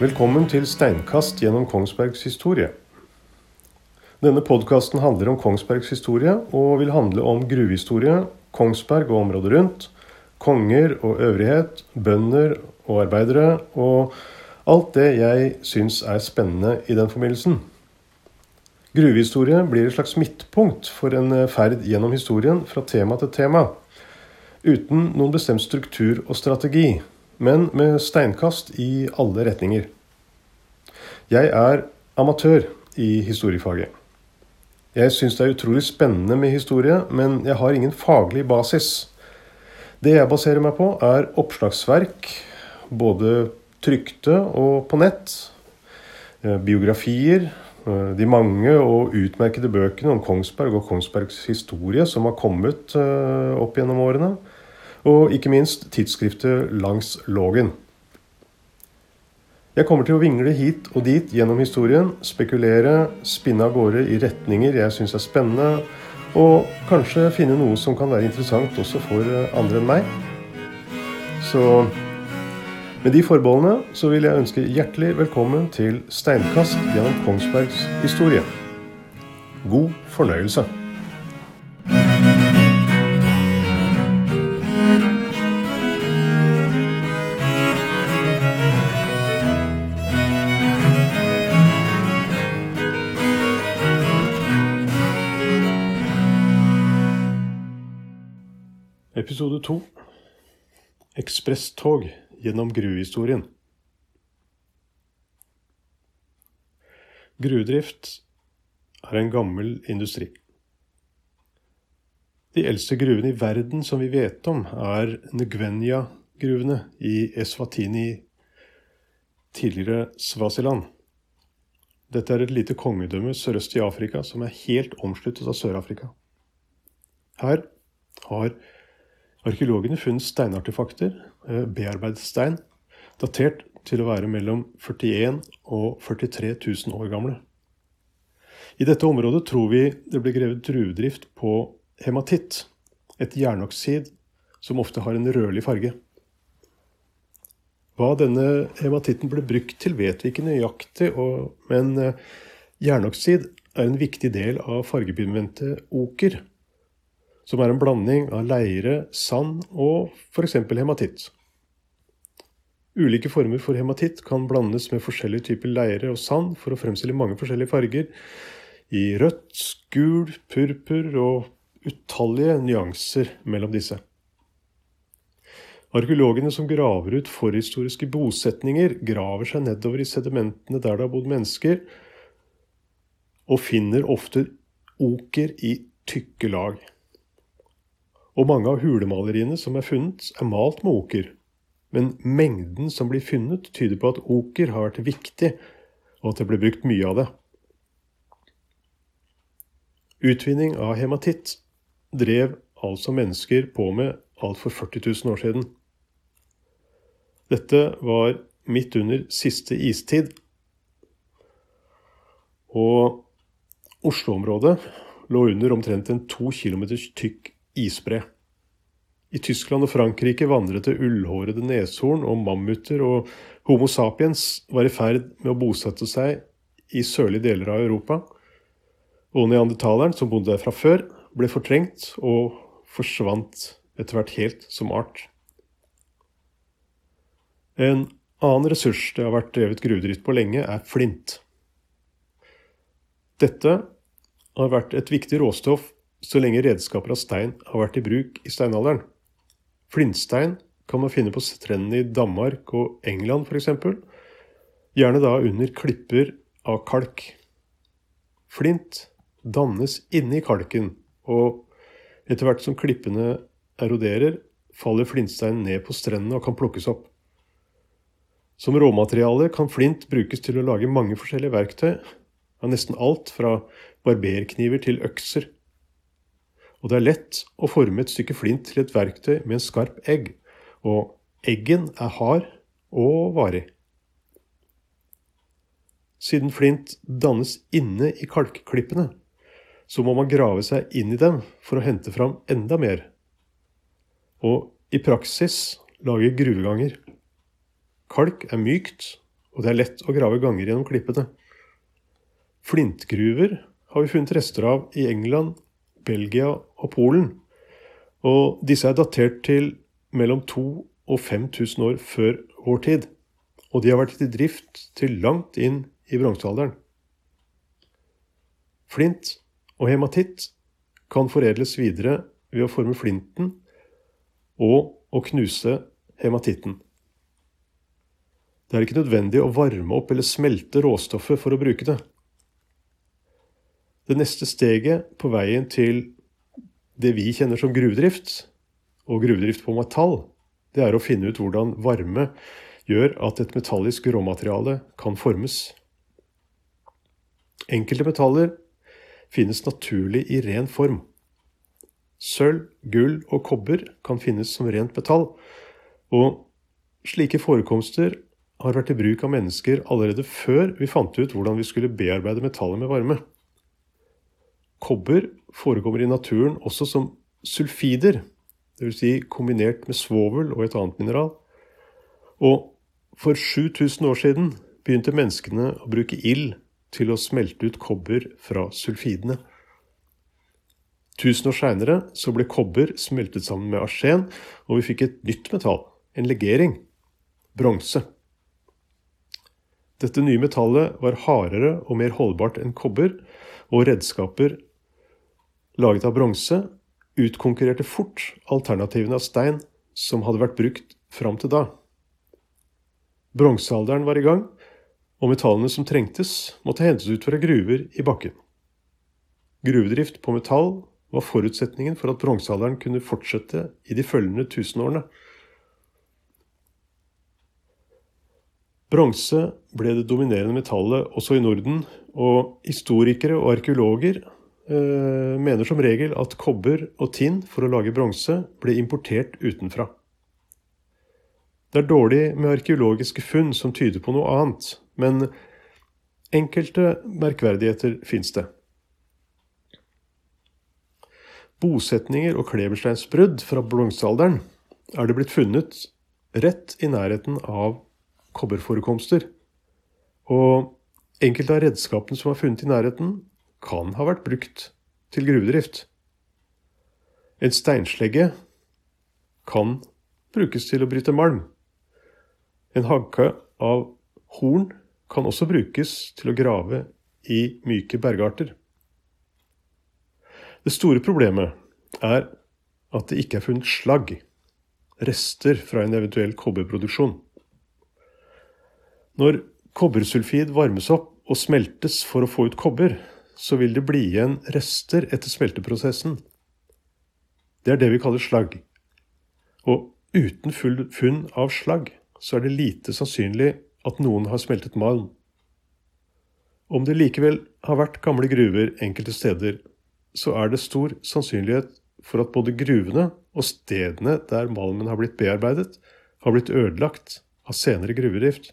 Velkommen til Steinkast gjennom Kongsbergs historie. Denne podkasten handler om Kongsbergs historie og vil handle om gruvehistorie, Kongsberg og området rundt, konger og øvrighet, bønder og arbeidere, og alt det jeg syns er spennende i den forbindelsen. Gruvehistorie blir et slags midtpunkt for en ferd gjennom historien fra tema til tema, uten noen bestemt struktur og strategi, men med steinkast i alle retninger. Jeg er amatør i historiefaget. Jeg syns det er utrolig spennende med historie, men jeg har ingen faglig basis. Det jeg baserer meg på, er oppslagsverk, både trykte og på nett. Eh, biografier, eh, de mange og utmerkede bøkene om Kongsberg og Kongsbergs historie som har kommet eh, opp gjennom årene. Og ikke minst tidsskriftet Langs Lågen. Jeg kommer til å vingle hit og dit gjennom historien, spekulere, spinne av gårde i retninger jeg syns er spennende, og kanskje finne noe som kan være interessant også for andre enn meg. Så med de forbeholdene så vil jeg ønske hjertelig velkommen til Steinkast gjennom Kongsbergs historie. God fornøyelse. Episode to Ekspresstog gjennom gruvehistorien. Gruvedrift er en gammel industri. De eldste gruvene i verden som vi vet om, er Ngwenya-gruvene i Eswatini, tidligere Svasiland. Dette er et lite kongedømme sørøst i Afrika som er helt omsluttet av Sør-Afrika. Her har arkeologene funnet steinartefakter, bearbeidet stein, datert til å være mellom 41 og 43 000 år gamle. I dette området tror vi det ble grevet druedrift på hematitt, et jernoksid som ofte har en rødlig farge. Hva denne hematitten ble brukt til, vet vi ikke nøyaktig, men jernoksid er en viktig del av fargepigmentet oker, som er en blanding av leire, sand og f.eks. hematitt. Ulike former for hematitt kan blandes med forskjellige typer leire og sand for å fremstille mange forskjellige farger i rødt, gul, purpur og utallige nyanser mellom disse. Arkeologene som graver ut forhistoriske bosetninger, graver seg nedover i sedimentene der det har bodd mennesker, og finner ofte oker i tykke lag. Og mange av hulemaleriene som er funnet, er malt med oker. Men mengden som blir funnet, tyder på at oker har vært viktig, og at det ble brukt mye av det. Utvinning av hematitt drev altså mennesker på med alt for 40 000 år siden. Dette var midt under siste istid. Og Oslo-området lå under omtrent en to kilometer tykk isbre. I Tyskland og Frankrike vandret det ullhårede neshorn og mammuter, og Homo sapiens var i ferd med å bosette seg i sørlige deler av Europa og neandertaleren, som bodde der fra før, ble fortrengt og forsvant etter hvert helt som art. En annen ressurs det har vært drevet gruvedrift på lenge, er flint. Dette har vært et viktig råstoff så lenge redskaper av stein har vært i bruk i steinalderen. Flintstein kan man finne på strendene i Danmark og England f.eks., gjerne da under klipper av kalk. Flint dannes inni kalken, og etter hvert som klippene eroderer, faller flintstein ned på strendene og kan plukkes opp. Som råmateriale kan flint brukes til å lage mange forskjellige verktøy, av nesten alt fra barberkniver til økser. Og det er lett å forme et stykke flint til et verktøy med en skarp egg, og eggen er hard og varig. Siden flint dannes inne i kalkklippene, så må man grave seg inn i dem for å hente fram enda mer. Og i praksis lage gruveganger. Kalk er mykt og det er lett å grave ganger gjennom klippene. Flintgruver har vi funnet rester av i England, Belgia og Polen, og disse er datert til mellom 2000 og 5000 år før vår tid, og de har vært i drift til langt inn i bronsealderen. Flint og hematitt kan foredles videre ved å forme flinten og å knuse hematitten. Det er ikke nødvendig å varme opp eller smelte råstoffet for å bruke det. Det neste steget på veien til det vi kjenner som gruvedrift, og gruvedrift på metall, det er å finne ut hvordan varme gjør at et metallisk råmateriale kan formes. Enkelte metaller finnes naturlig i ren form. Sølv, gull og kobber kan finnes som rent metall, og slike forekomster har vært i bruk av mennesker allerede før vi fant ut hvordan vi skulle bearbeide metallet med varme. Kobber forekommer i naturen også som sulfider, dvs. Si kombinert med svovel og et annet mineral. Og for 7000 år siden begynte menneskene å bruke ild til å smelte ut kobber fra sulfidene. Tusen år seinere ble kobber smeltet sammen med arsen, og vi fikk et nytt metall, en legering, bronse. Dette nye metallet var hardere og mer holdbart enn kobber, og redskaper laget av bronse utkonkurrerte fort alternativene av stein som hadde vært brukt fram til da. Bronsealderen var i gang, og metallene som trengtes, måtte hentes ut fra gruver i bakken. Gruvedrift på metall var forutsetningen for at bronsealderen kunne fortsette i de følgende tusenårene. Bronse ble det dominerende metallet også i Norden, og historikere og arkeologer mener som regel at kobber og tinn for å lage bronse ble importert utenfra. Det er dårlig med arkeologiske funn som tyder på noe annet, men enkelte merkverdigheter fins det. Bosetninger og klebersteinsbrudd fra bronsealderen er det blitt funnet rett i nærheten av kobberforekomster. Og enkelte av redskapene som er funnet i nærheten, kan ha vært brukt til gruvedrift. En steinslegge kan brukes til å bryte malm. En hagke av horn kan også brukes til å grave i myke bergarter. Det store problemet er at det ikke er funnet slagg, rester fra en eventuell kobberproduksjon. Når kobbersulfid varmes opp og smeltes for å få ut kobber, så vil det bli igjen rester etter smelteprosessen. Det er det vi kaller slagg. Og uten full funn av slagg, så er det lite sannsynlig at noen har smeltet malm. Om det likevel har vært gamle gruver enkelte steder, så er det stor sannsynlighet for at både gruvene og stedene der malmen har blitt bearbeidet, har blitt ødelagt av senere gruvedrift.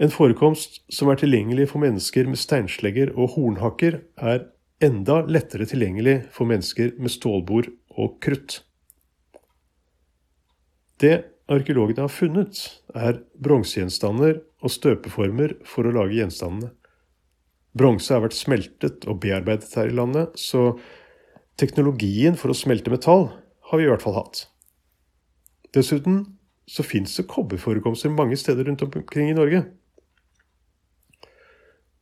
En forekomst som er tilgjengelig for mennesker med steinslegger og hornhakker, er enda lettere tilgjengelig for mennesker med stålbord og krutt. Det arkeologene har funnet, er bronsegjenstander og støpeformer for å lage gjenstandene. Bronse har vært smeltet og bearbeidet her i landet, så teknologien for å smelte metall har vi i hvert fall hatt. Dessuten så fins det kobberforekomster mange steder rundt omkring i Norge.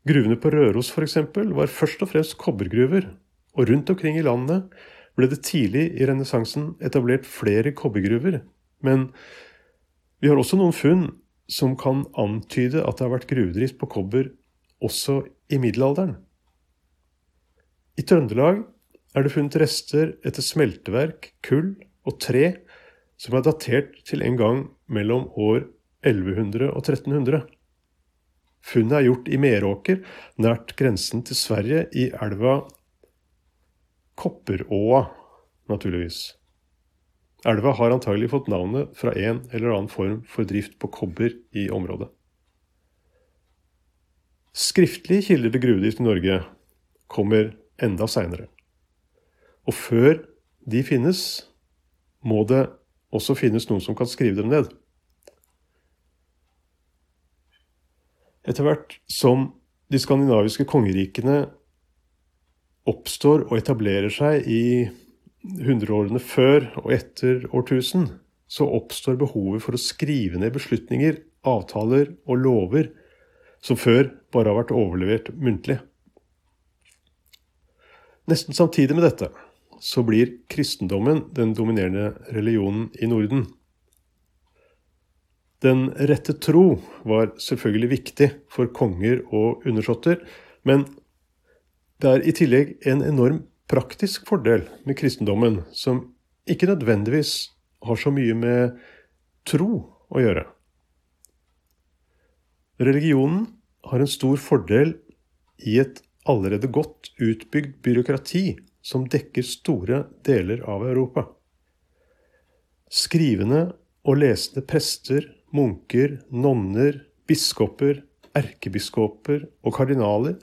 Gruvene på Røros f.eks. var først og fremst kobbergruver, og rundt omkring i landet ble det tidlig i renessansen etablert flere kobbergruver. Men vi har også noen funn som kan antyde at det har vært gruvedrift på kobber også i middelalderen. I Trøndelag er det funnet rester etter smelteverk, kull og tre som er datert til en gang mellom år 1100 og 1300. Funnet er gjort i Meråker, nært grensen til Sverige, i elva Kopperåa, naturligvis. Elva har antagelig fått navnet fra en eller annen form for drift på kobber i området. Skriftlige kilder til gruvedrift i Norge kommer enda seinere. Og før de finnes, må det også finnes noen som kan skrive dem ned. Etter hvert som de skandinaviske kongerikene oppstår og etablerer seg i hundreårene før og etter årtusen, så oppstår behovet for å skrive ned beslutninger, avtaler og lover som før bare har vært overlevert muntlig. Nesten samtidig med dette så blir kristendommen den dominerende religionen i Norden. Den rette tro var selvfølgelig viktig for konger og undersåtter, men det er i tillegg en enorm praktisk fordel med kristendommen, som ikke nødvendigvis har så mye med tro å gjøre. Religionen har en stor fordel i et allerede godt utbygd byråkrati som dekker store deler av Europa. Skrivende og lesende prester munker, nonner, biskoper, erkebiskoper og kardinaler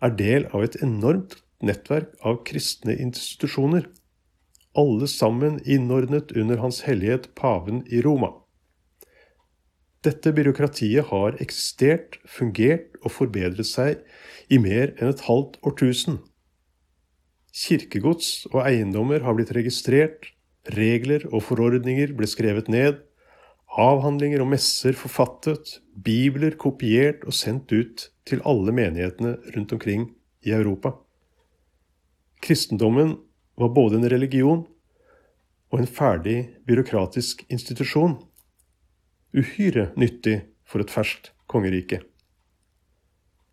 er del av et enormt nettverk av kristne institusjoner, alle sammen innordnet under Hans hellighet paven i Roma. Dette byråkratiet har eksistert, fungert og forbedret seg i mer enn et halvt årtusen. Kirkegods og eiendommer har blitt registrert, regler og forordninger ble skrevet ned, avhandlinger og messer forfattet, bibler kopiert og sendt ut til alle menighetene rundt omkring i Europa. Kristendommen var både en religion og en ferdig byråkratisk institusjon. Uhyre nyttig for et ferskt kongerike.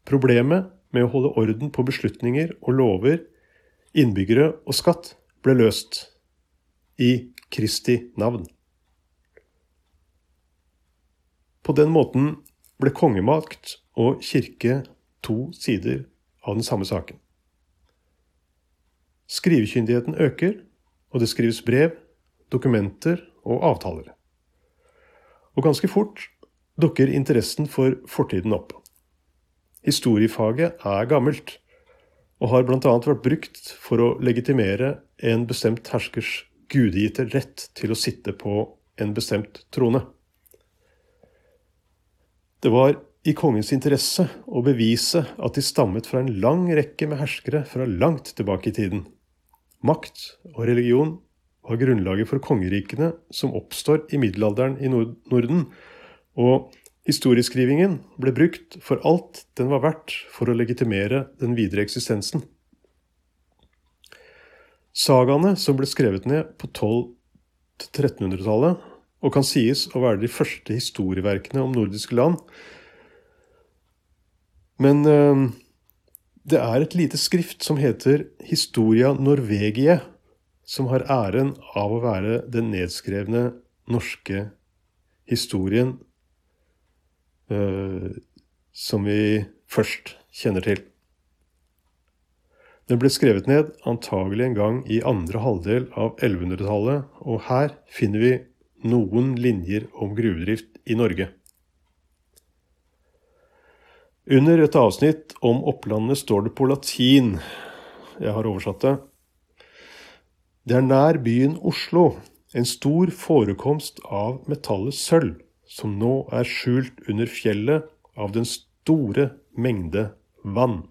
Problemet med å holde orden på beslutninger og lover, innbyggere og skatt ble løst i Kristi navn. På den måten ble kongemakt og kirke to sider av den samme saken. Skrivekyndigheten øker, og det skrives brev, dokumenter og avtaler. Og ganske fort dukker interessen for fortiden opp. Historiefaget er gammelt, og har bl.a. vært brukt for å legitimere en bestemt herskers gudegitte rett til å sitte på en bestemt trone. Det var i kongens interesse å bevise at de stammet fra en lang rekke med herskere fra langt tilbake i tiden. Makt og religion var grunnlaget for kongerikene som oppstår i middelalderen i Norden, og historieskrivingen ble brukt for alt den var verdt for å legitimere den videre eksistensen. Sagaene som ble skrevet ned på 1200-1300-tallet, og kan sies å være de første historieverkene om nordiske land. Men øh, det er et lite skrift som heter Historia Norvegie, som har æren av å være den nedskrevne norske historien øh, som vi først kjenner til. Den ble skrevet ned antagelig en gang i andre halvdel av 1100-tallet, og her finner vi noen linjer om gruvedrift i Norge. Under et avsnitt om Opplandet står det på latin, jeg har oversatt det, det er nær byen Oslo en stor forekomst av metallet sølv, som nå er skjult under fjellet av den store mengde vann.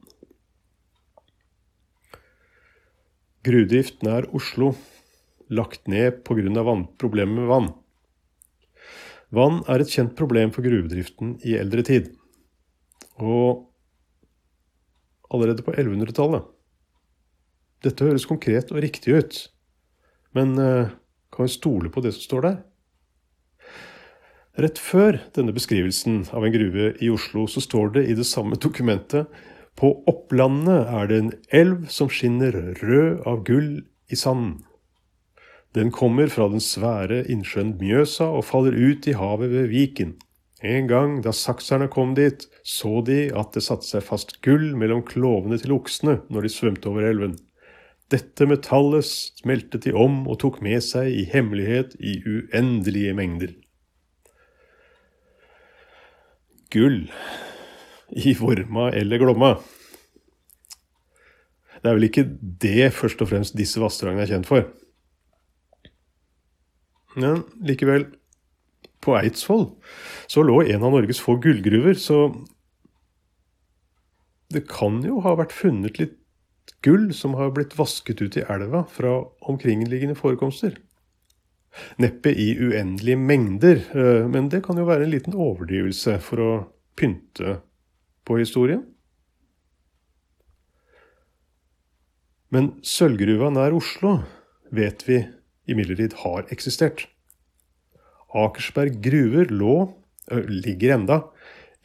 Gruvedrift nær Oslo lagt ned pga. problemer med vann. Vann er et kjent problem for gruvedriften i eldre tid. Og allerede på 1100-tallet Dette høres konkret og riktig ut, men eh, kan vi stole på det som står der? Rett før denne beskrivelsen av en gruve i Oslo, så står det i det samme dokumentet på Opplandet er det en elv som skinner rød av gull i sand. Den kommer fra den svære innsjøen Mjøsa og faller ut i havet ved Viken. En gang da sakserne kom dit, så de at det satte seg fast gull mellom klovene til oksene når de svømte over elven. Dette metallet smeltet de om og tok med seg i hemmelighet i uendelige mengder. Gull i Vorma eller Glomma. Det er vel ikke det først og fremst disse vassdragene er kjent for. Men likevel, på Eidsvoll så lå en av Norges få gullgruver, så det kan jo ha vært funnet litt gull som har blitt vasket ut i elva fra omkringliggende forekomster. Neppe i uendelige mengder, eh, men det kan jo være en liten overdrivelse for å pynte på historien. Men sølvgruva nær Oslo vet vi imidlertid har eksistert. Akersberg gruver lå, ligger enda,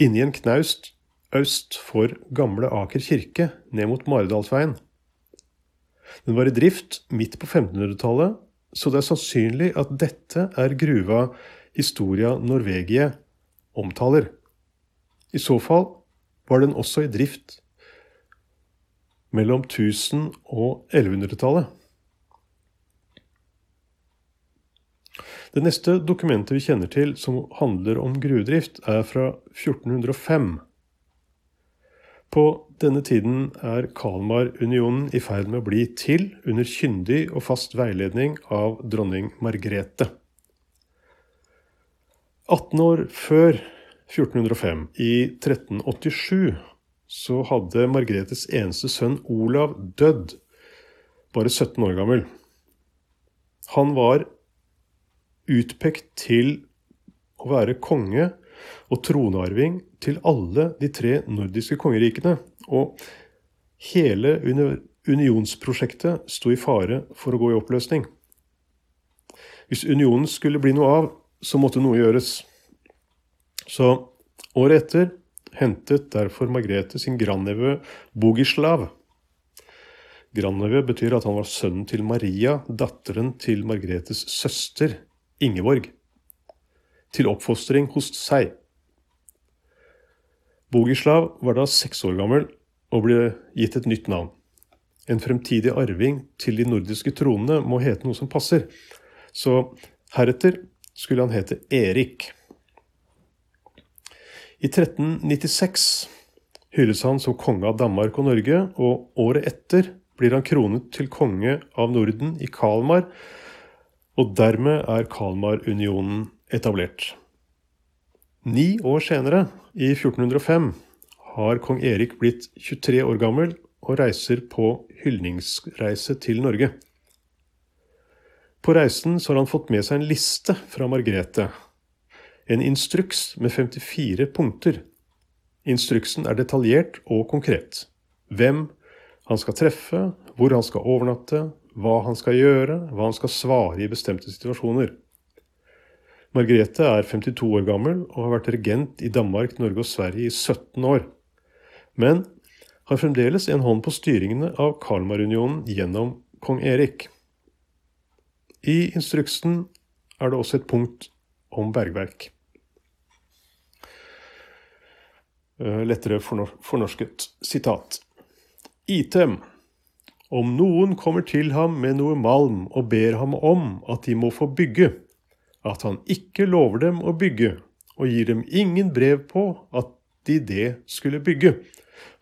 inni en knaust øst for gamle Aker kirke, ned mot Maridalsveien. Den var i drift midt på 1500-tallet, så det er sannsynlig at dette er gruva Historia Norvegie omtaler. I så fall var den også i drift mellom 1000- og 1100-tallet. Det neste dokumentet vi kjenner til som handler om gruvedrift, er fra 1405. På denne tiden er Kalmarunionen i ferd med å bli til under kyndig og fast veiledning av dronning Margrethe. 18 år før 1405, i 1387, så hadde Margrethes eneste sønn Olav dødd, bare 17 år gammel. Han var utpekt til å være konge og tronarving til alle de tre nordiske kongerikene. Og hele unionsprosjektet sto i fare for å gå i oppløsning. Hvis unionen skulle bli noe av, så måtte noe gjøres. Så året etter hentet derfor Margrethe sin grandnevø Bogislav. Grandnevø betyr at han var sønnen til Maria, datteren til Margrethes søster Ingeborg, til oppfostring hos seg. Bogislav var da seks år gammel og ble gitt et nytt navn. En fremtidig arving til de nordiske tronene må hete noe som passer, så heretter skulle han hete Erik. I 1396 hylles han som konge av Danmark og Norge, og året etter blir han kronet til konge av Norden i Kalmar og dermed er Kalmarunionen etablert. Ni år senere, i 1405, har kong Erik blitt 23 år gammel og reiser på hyldningsreise til Norge. På reisen har han fått med seg en liste fra Margrethe. En instruks med 54 punkter. Instruksen er detaljert og konkret. Hvem han skal treffe, hvor han skal overnatte, hva han skal gjøre, hva han skal svare i bestemte situasjoner. Margrethe er 52 år gammel og har vært regent i Danmark, Norge og Sverige i 17 år, men har fremdeles en hånd på styringene av Kalmarunionen gjennom kong Erik. I instruksen er det også et punkt om bergverk. Eh, lettere fornorsket sitat. Item om noen kommer til ham med noe malm og ber ham om at de må få bygge, at han ikke lover dem å bygge, og gir dem ingen brev på at de det skulle bygge,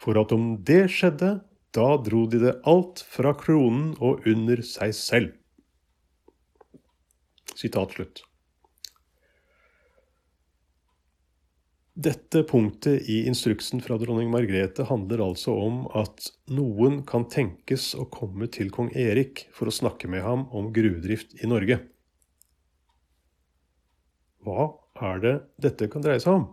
for at om det skjedde, da dro de det alt fra kronen og under seg selv. Sitat slutt. Dette punktet i instruksen fra dronning Margrethe handler altså om at noen kan tenkes å komme til kong Erik for å snakke med ham om gruvedrift i Norge. Hva er det dette kan dreie seg om?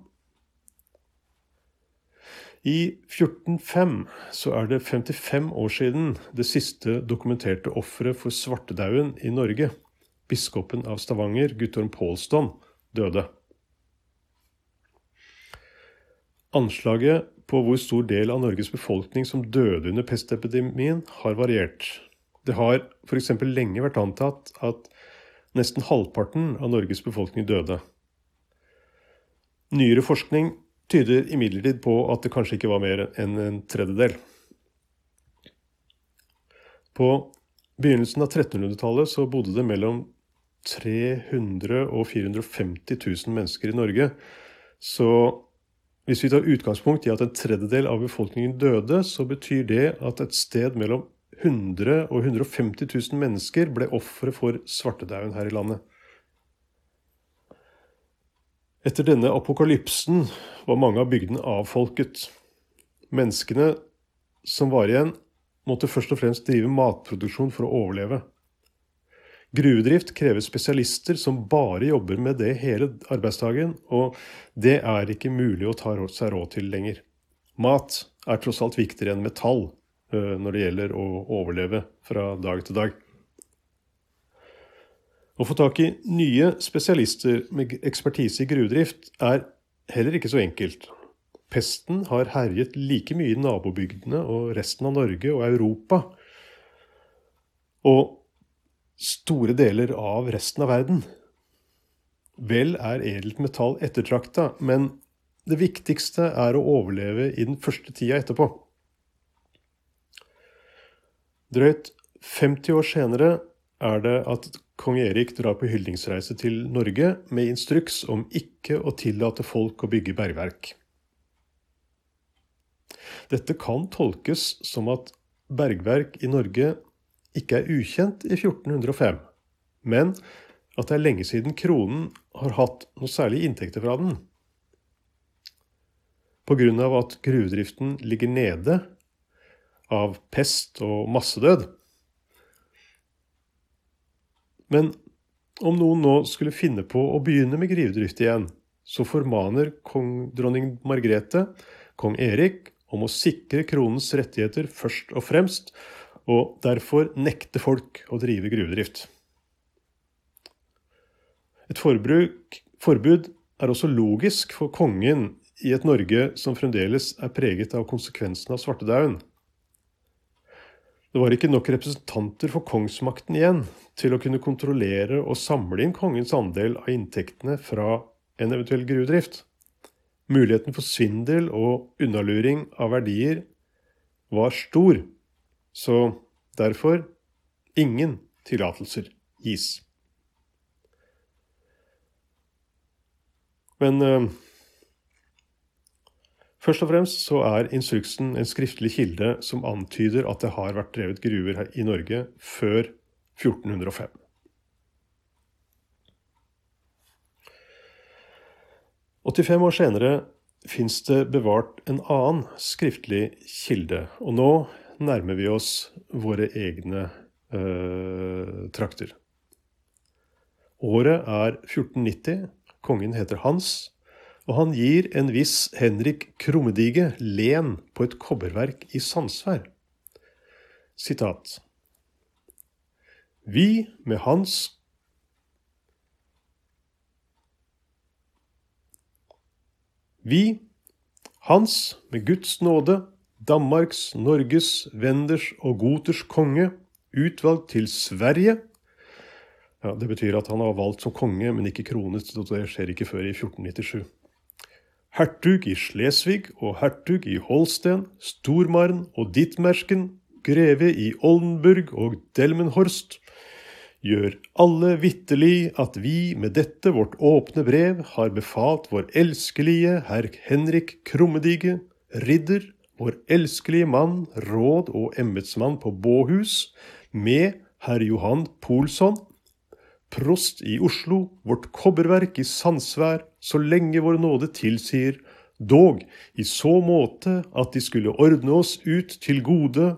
I 1405 så er det 55 år siden det siste dokumenterte offeret for svartedauden i Norge, biskopen av Stavanger, Guttorm Pålston, døde. Anslaget på hvor stor del av Norges befolkning som døde under pestepidemien, har variert. Det har f.eks. lenge vært antatt at nesten halvparten av Norges befolkning døde. Nyere forskning tyder imidlertid på at det kanskje ikke var mer enn en tredjedel. På begynnelsen av 1300-tallet så bodde det mellom 300 og 450 000 mennesker i Norge. Så hvis vi tar utgangspunkt i at en tredjedel av befolkningen døde, så betyr det at et sted mellom 100 og 150 000 mennesker ble ofre for svartedauden her i landet. Etter denne apokalypsen var mange av bygdene avfolket. Menneskene som var igjen, måtte først og fremst drive matproduksjon for å overleve. Gruvedrift krever spesialister som bare jobber med det hele arbeidsdagen, og det er ikke mulig å ta seg råd til lenger. Mat er tross alt viktigere enn metall eh, når det gjelder å overleve fra dag til dag. Å få tak i nye spesialister med ekspertise i gruvedrift er heller ikke så enkelt. Pesten har herjet like mye i nabobygdene og resten av Norge og Europa. Og store deler av resten av verden. Vel er edelt metall ettertrakta, men det viktigste er å overleve i den første tida etterpå. Drøyt 50 år senere er det at kong Erik drar på hyldingsreise til Norge med instruks om ikke å tillate folk å bygge bergverk. Dette kan tolkes som at bergverk i Norge ikke er ukjent i 1405, men at det er lenge siden kronen har hatt noe særlig inntekter fra den. Pga. at gruvedriften ligger nede av pest og massedød, men om noen nå skulle finne på å begynne med gruvedrift igjen, så formaner kong dronning Margrethe kong Erik om å sikre kronens rettigheter først og fremst, og derfor nekte folk å drive gruvedrift. Et forbruk, forbud er også logisk for kongen i et Norge som fremdeles er preget av konsekvensene av svartedauden. Det var ikke nok representanter for kongsmakten igjen til å kunne kontrollere og samle inn kongens andel av inntektene fra en eventuell gruvedrift. Muligheten for svindel og unnaluring av verdier var stor, så derfor ingen tillatelser gis. Men eh, Først og fremst så er instruksen en skriftlig kilde som antyder at det har vært drevet gruver i Norge før 1405. «85 år senere fins det bevart en annen skriftlig kilde, og nå nærmer vi oss våre egne eh, trakter. Året er 1490, kongen heter Hans, og han gir en viss Henrik Krummedige len på et kobberverk i Sandsvær. Sitat. Vi med hans Vi, Hans med Guds nåde, Danmarks, Norges, Wenders og Goters konge, utvalgt til Sverige. Ja, Det betyr at han har valgt som konge, men ikke kronet. Det skjer ikke før i 1497 hertug i Slesvig og hertug i Holsten, Stormaren og Dittmersken, greve i Oldenburg og Delmenhorst, gjør alle vitterlig at vi med dette vårt åpne brev har befalt vår elskelige herr Henrik Krummedige, ridder, vår elskelige mann, råd og embetsmann på Båhus, med herr Johan Polsson, prost i Oslo, vårt kobberverk i Sandsvær, så lenge vår nåde tilsier, dog i så måte at de skulle ordne oss ut til gode,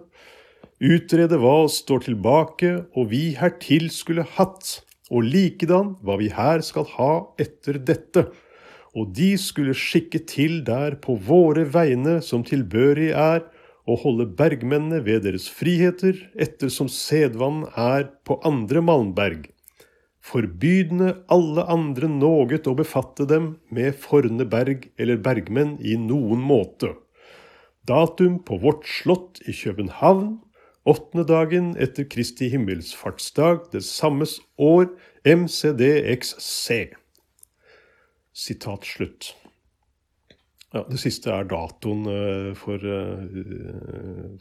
utrede hva står tilbake og vi hertil skulle hatt, og likedan hva vi her skal ha etter dette, og de skulle skikke til der på våre vegne som tilbørig er, og holde bergmennene ved deres friheter, ettersom sedvann er på andre malmberg forbydende alle andre noget å befatte dem med forne berg eller bergmenn i noen måte. Datum på vårt slott i København, åttende dagen etter Kristi himmelsfartsdag, det sammes år, MCDXC. Sitat slutt. Ja, det siste er datoen eh, for uh,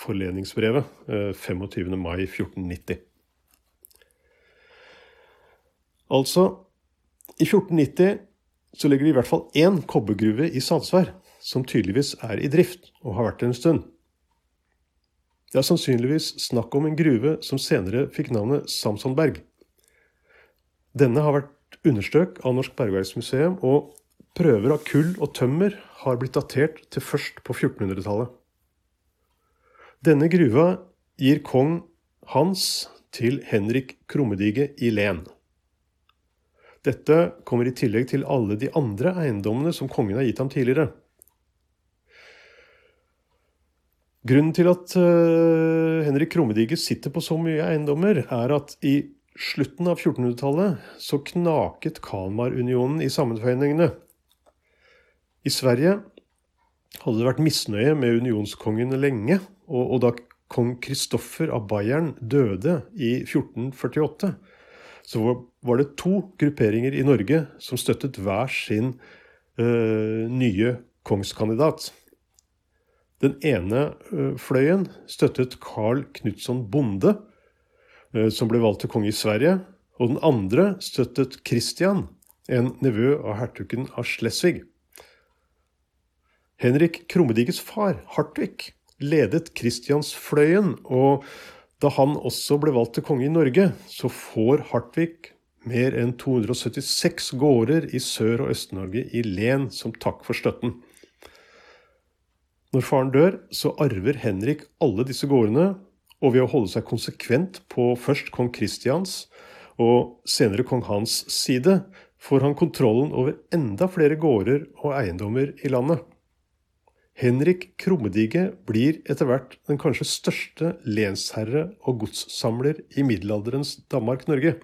forleningsbrevet. 25. Eh, mai 1490. Altså, i 1490 så ligger det i hvert fall én kobbergruve i Sandsvær, som tydeligvis er i drift og har vært det en stund. Det er sannsynligvis snakk om en gruve som senere fikk navnet Samsonberg. Denne har vært understrøk av Norsk Bergverksmuseum, og prøver av kull og tømmer har blitt datert til først på 1400-tallet. Denne gruva gir kong Hans til Henrik Krummedige i Len. Dette kommer i tillegg til alle de andre eiendommene som kongen har gitt ham tidligere. Grunnen til at uh, Henrik Krummedige sitter på så mye eiendommer, er at i slutten av 1400-tallet så knaket Kalmarunionen i sammenføyningene. I Sverige hadde det vært misnøye med unionskongene lenge, og, og da kong Kristoffer av Bayern døde i 1448, så var det to grupperinger i Norge som støttet hver sin uh, nye kongskandidat. Den ene uh, fløyen støttet Carl Knutson Bonde, som ble valgt til konge i Sverige. Og den andre støttet Christian, en nevø av hertugen av Slesvig. Henrik Krummediges far, Hartvig, ledet Christiansfløyen, og da han også ble valgt til konge i Norge, så får Hartvig mer enn 276 gårder i Sør- og Øst-Norge i len som takk for støtten. Når faren dør, så arver Henrik alle disse gårdene, og ved å holde seg konsekvent på først kong Kristians og senere kong Hans side, får han kontrollen over enda flere gårder og eiendommer i landet. Henrik Krummedige blir etter hvert den kanskje største lensherre og godssamler i middelalderens Danmark-Norge.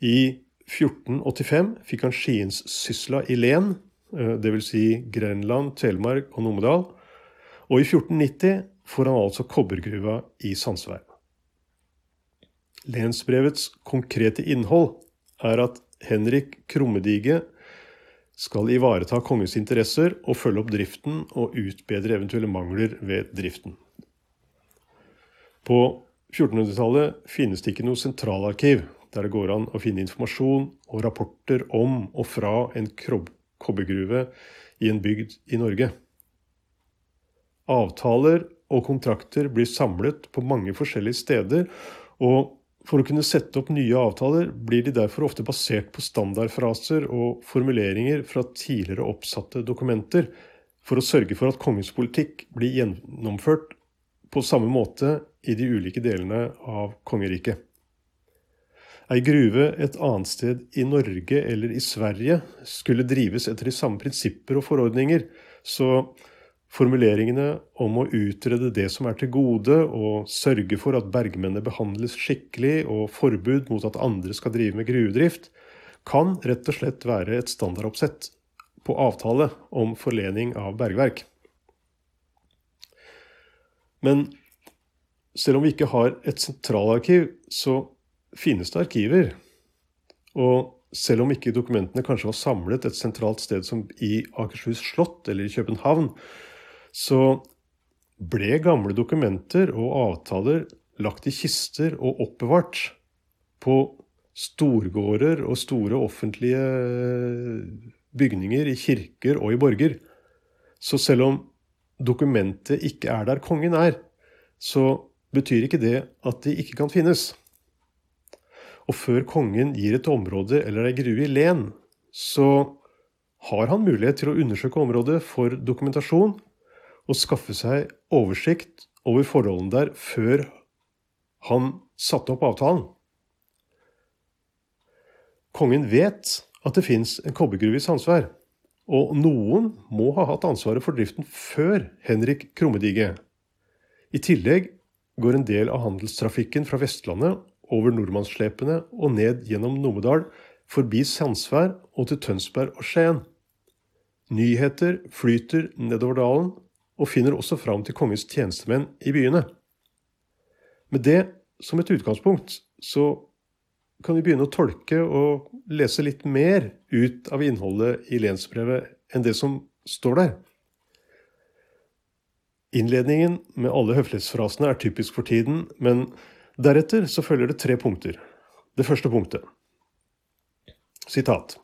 I 1485 fikk han Skienssysla i len, eh, dvs. Si Grenland, Telemark og Numedal. Og i 1490 får han altså kobbergruva i Sandsveien. Lensbrevets konkrete innhold er at Henrik Krummedige skal ivareta kongens interesser og følge opp driften og utbedre eventuelle mangler ved driften. På 1400-tallet finnes det ikke noe sentralarkiv der det går an å finne informasjon og rapporter om og fra en kobbergruve i en bygd i Norge. Avtaler og kontrakter blir samlet på mange forskjellige steder, og for å kunne sette opp nye avtaler blir de derfor ofte basert på standardfraser og formuleringer fra tidligere oppsatte dokumenter, for å sørge for at kongens politikk blir gjennomført på samme måte i de ulike delene av kongeriket. Ei gruve et annet sted i Norge eller i Sverige skulle drives etter de samme prinsipper og forordninger, så Formuleringene om å utrede det som er til gode, og sørge for at bergmennene behandles skikkelig, og forbud mot at andre skal drive med gruvedrift, kan rett og slett være et standardoppsett på avtale om forlening av bergverk. Men selv om vi ikke har et sentralarkiv, så finnes det arkiver. Og selv om ikke dokumentene kanskje var samlet et sentralt sted som i Akershus slott eller i København, så ble gamle dokumenter og avtaler lagt i kister og oppbevart på storgårder og store offentlige bygninger i kirker og i borger. Så selv om dokumentet ikke er der kongen er, så betyr ikke det at de ikke kan finnes. Og før kongen gir et område eller ei grue i len, så har han mulighet til å undersøke området for dokumentasjon å skaffe seg oversikt over forholdene der før han satte opp avtalen. Kongen vet at det fins en kobbergruve i Sandsvær, og noen må ha hatt ansvaret for driften før Henrik Krummedige. I tillegg går en del av handelstrafikken fra Vestlandet over nordmannsslepene og ned gjennom Numedal, forbi Sandsvær og til Tønsberg og Skien. Nyheter flyter nedover dalen, og finner også fram til kongens tjenestemenn i byene. Med det som et utgangspunkt så kan vi begynne å tolke og lese litt mer ut av innholdet i lensbrevet enn det som står der. Innledningen med alle høflighetsfrasene er typisk for tiden, men deretter så følger det tre punkter. Det første punktet. Sitat.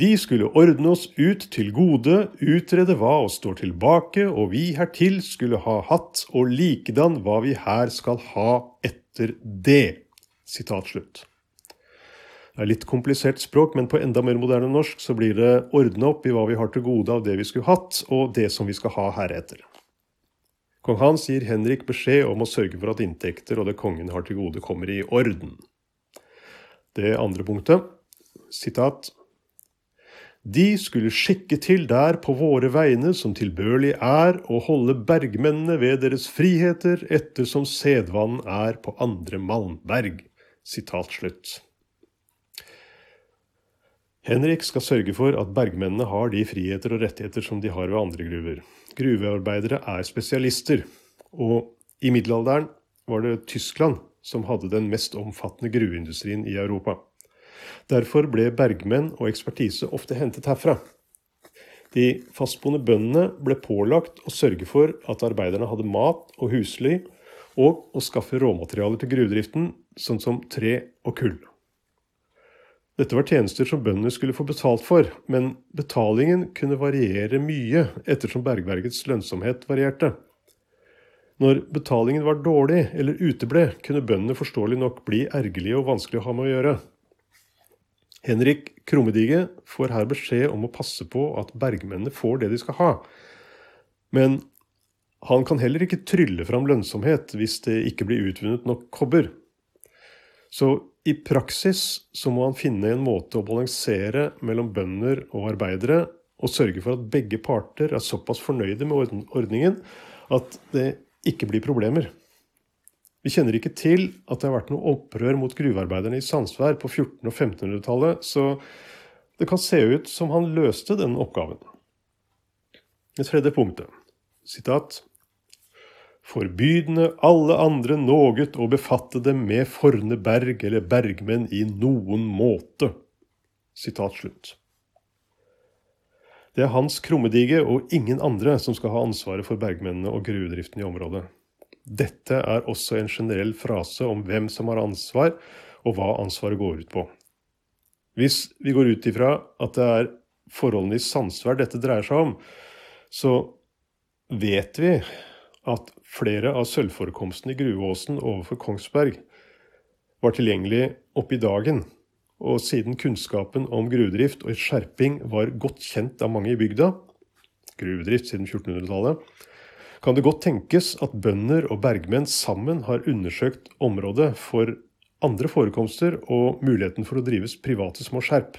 De skulle ordne oss ut til gode, utrede hva oss står tilbake, og vi hertil skulle ha hatt, og likedan hva vi her skal ha etter det. Sitat slutt. er litt komplisert språk, men på enda mer moderne norsk så blir det ordne opp i hva vi har til gode av det vi skulle hatt, og det som vi skal ha heretter. Kong Hans gir Henrik beskjed om å sørge for at inntekter og det kongen har til gode, kommer i orden. Det andre punktet, sitat de skulle skikke til der på våre vegne som tilbørlig er, og holde bergmennene ved deres friheter ettersom sedvanen er på andre malmberg. Sitat slutt. Henrik skal sørge for at bergmennene har de friheter og rettigheter som de har ved andre gruver. Gruvearbeidere er spesialister, og i middelalderen var det Tyskland som hadde den mest omfattende gruveindustrien i Europa. Derfor ble bergmenn og ekspertise ofte hentet herfra. De fastboende bøndene ble pålagt å sørge for at arbeiderne hadde mat og husly, og å skaffe råmaterialer til gruvedriften, sånn som tre og kull. Dette var tjenester som bøndene skulle få betalt for, men betalingen kunne variere mye ettersom bergverkets lønnsomhet varierte. Når betalingen var dårlig eller uteble, kunne bøndene forståelig nok bli ergerlige og vanskelig å ha med å gjøre. Henrik Krummedige får her beskjed om å passe på at bergmennene får det de skal ha. Men han kan heller ikke trylle fram lønnsomhet hvis det ikke blir utvunnet nok kobber. Så i praksis så må han finne en måte å balansere mellom bønder og arbeidere, og sørge for at begge parter er såpass fornøyde med ordningen at det ikke blir problemer. Vi kjenner ikke til at det har vært noe opprør mot gruvearbeiderne i Sandsvær på 1400- og 1500-tallet, så det kan se ut som han løste den oppgaven. Det tredje punktet. Sitat. Forbydende alle andre noget å befatte dem med forne berg eller bergmenn i noen måte. Sitat slutt. Det er Hans Krummedige og ingen andre som skal ha ansvaret for bergmennene og gruvedriften i området. Dette er også en generell frase om hvem som har ansvar, og hva ansvaret går ut på. Hvis vi går ut ifra at det er forholdene i samsvær dette dreier seg om, så vet vi at flere av sølvforekomstene i Gruveåsen overfor Kongsberg var tilgjengelig i dagen. Og siden kunnskapen om gruvedrift og skjerping var godt kjent av mange i bygda, gruvedrift siden 1400-tallet, kan det godt tenkes at bønder og bergmenn sammen har undersøkt området for andre forekomster og muligheten for å drives private små skjerp.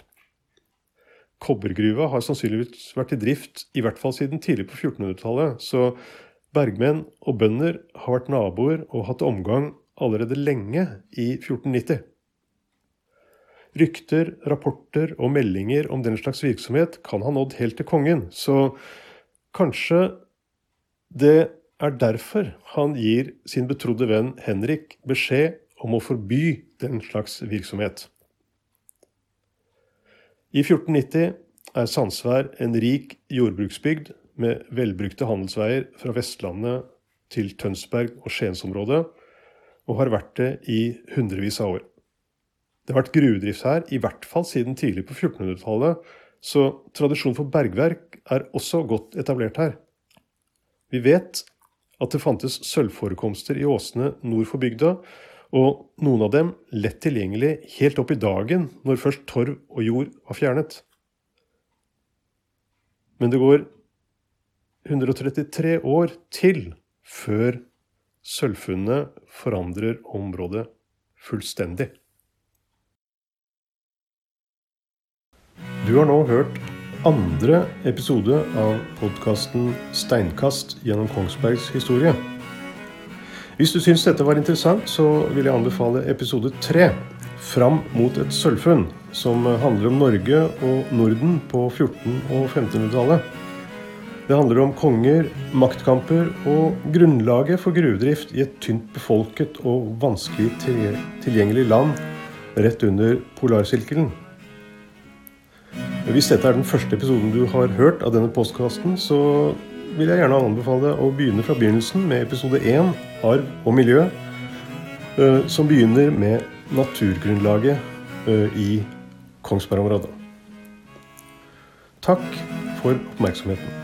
Kobbergruva har sannsynligvis vært i drift i hvert fall siden tidlig på 1400-tallet, så bergmenn og bønder har vært naboer og hatt omgang allerede lenge i 1490. Rykter, rapporter og meldinger om den slags virksomhet kan ha nådd helt til kongen, så kanskje det er derfor han gir sin betrodde venn Henrik beskjed om å forby den slags virksomhet. I 1490 er Sandsvær en rik jordbruksbygd med velbrukte handelsveier fra Vestlandet til Tønsberg og Skiensområdet, og har vært det i hundrevis av år. Det har vært gruvedrift her i hvert fall siden tidlig på 1400-tallet, så tradisjon for bergverk er også godt etablert her. Vi vet at det fantes sølvforekomster i åsene nord for bygda, og noen av dem lett tilgjengelig helt opp i dagen når først torv og jord var fjernet. Men det går 133 år til før sølvfunnet forandrer området fullstendig. Du har nå hørt andre episode av podkasten 'Steinkast gjennom Kongsbergs historie'. Hvis du syns dette var interessant, så vil jeg anbefale episode tre, 'Fram mot et sølvfunn', som handler om Norge og Norden på 1400- og 1500-tallet. Det handler om konger, maktkamper og grunnlaget for gruvedrift i et tynt befolket og vanskelig tilgjengelig land rett under polarsirkelen. Hvis dette er den første episoden du har hørt av denne postkasten, så vil jeg gjerne anbefale deg å begynne fra begynnelsen med episode 1, arv og miljø, eh, som begynner med naturgrunnlaget eh, i Kongsberg-området. Takk for oppmerksomheten.